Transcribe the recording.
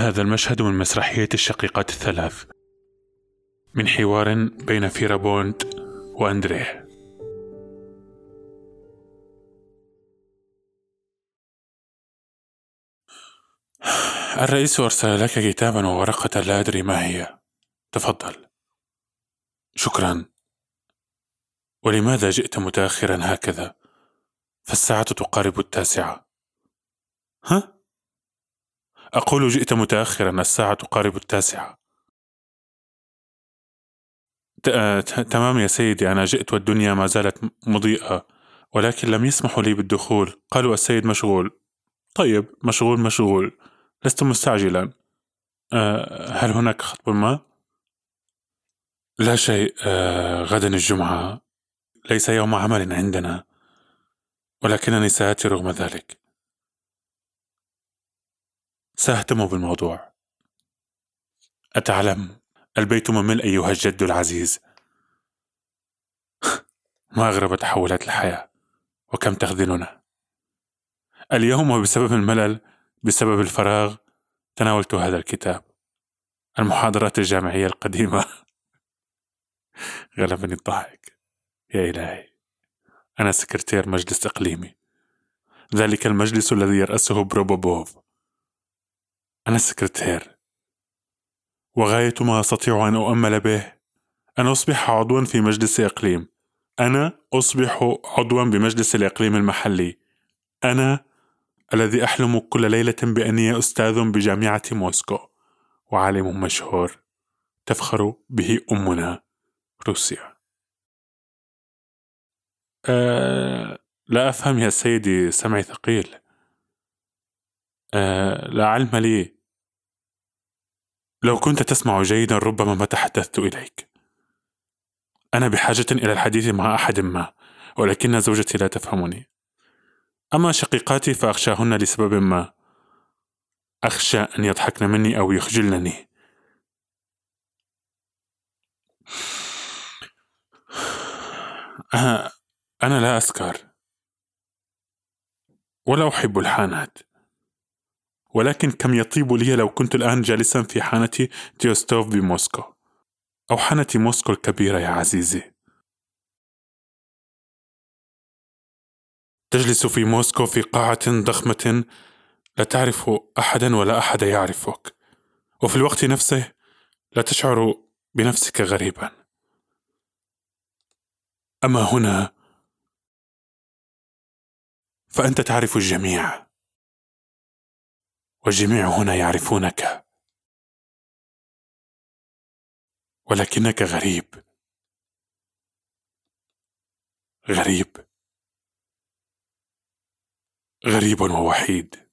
هذا المشهد من مسرحية الشقيقات الثلاث من حوار بين فيرابونت وأندريه. الرئيس أرسل لك كتابا وورقة لا أدري ما هي. تفضل. شكرا. ولماذا جئت متأخرا هكذا؟ فالساعة تقارب التاسعة. ها؟ أقول جئت متأخرا الساعة تقارب التاسعة. تمام يا سيدي أنا جئت والدنيا ما زالت مضيئة ولكن لم يسمحوا لي بالدخول. قالوا السيد مشغول. طيب مشغول مشغول. لست مستعجلا. أه هل هناك خطب ما؟ لا شيء أه غدا الجمعة. ليس يوم عمل عندنا ولكنني سآتي رغم ذلك. سأهتم بالموضوع. أتعلم. البيت ممل أيها الجد العزيز. ما أغرب تحولات الحياة. وكم تخذلنا. اليوم وبسبب الملل بسبب الفراغ تناولت هذا الكتاب. المحاضرات الجامعية القديمة. غلبني الضحك. يا إلهي. أنا سكرتير مجلس إقليمي. ذلك المجلس الذي يرأسه بروبوبوف. أنا السكرتير. وغاية ما أستطيع أن أؤمل به أن أصبح عضوا في مجلس إقليم. أنا أصبح عضوا بمجلس الإقليم المحلي. أنا الذي أحلم كل ليلة بأني أستاذ بجامعة موسكو. وعالم مشهور تفخر به أمنا روسيا. أه لا أفهم يا سيدي سمعي ثقيل. أه لا علم لي. لو كنت تسمع جيدا ربما ما تحدثت إليك. أنا بحاجة إلى الحديث مع أحد ما ولكن زوجتي لا تفهمني. أما شقيقاتي فأخشاهن لسبب ما. أخشى أن يضحكن مني أو يخجلنني أنا لا أسكر. ولا أحب الحانات. ولكن كم يطيب لي لو كنت الآن جالسا في حانة تيوستوف بموسكو. أو حانة موسكو الكبيرة يا عزيزي. تجلس في موسكو في قاعة ضخمة لا تعرف أحدا ولا أحد يعرفك. وفي الوقت نفسه لا تشعر بنفسك غريبا. أما هنا فأنت تعرف الجميع. والجميع هنا يعرفونك. ولكنك غريب. غريب. غريب ووحيد.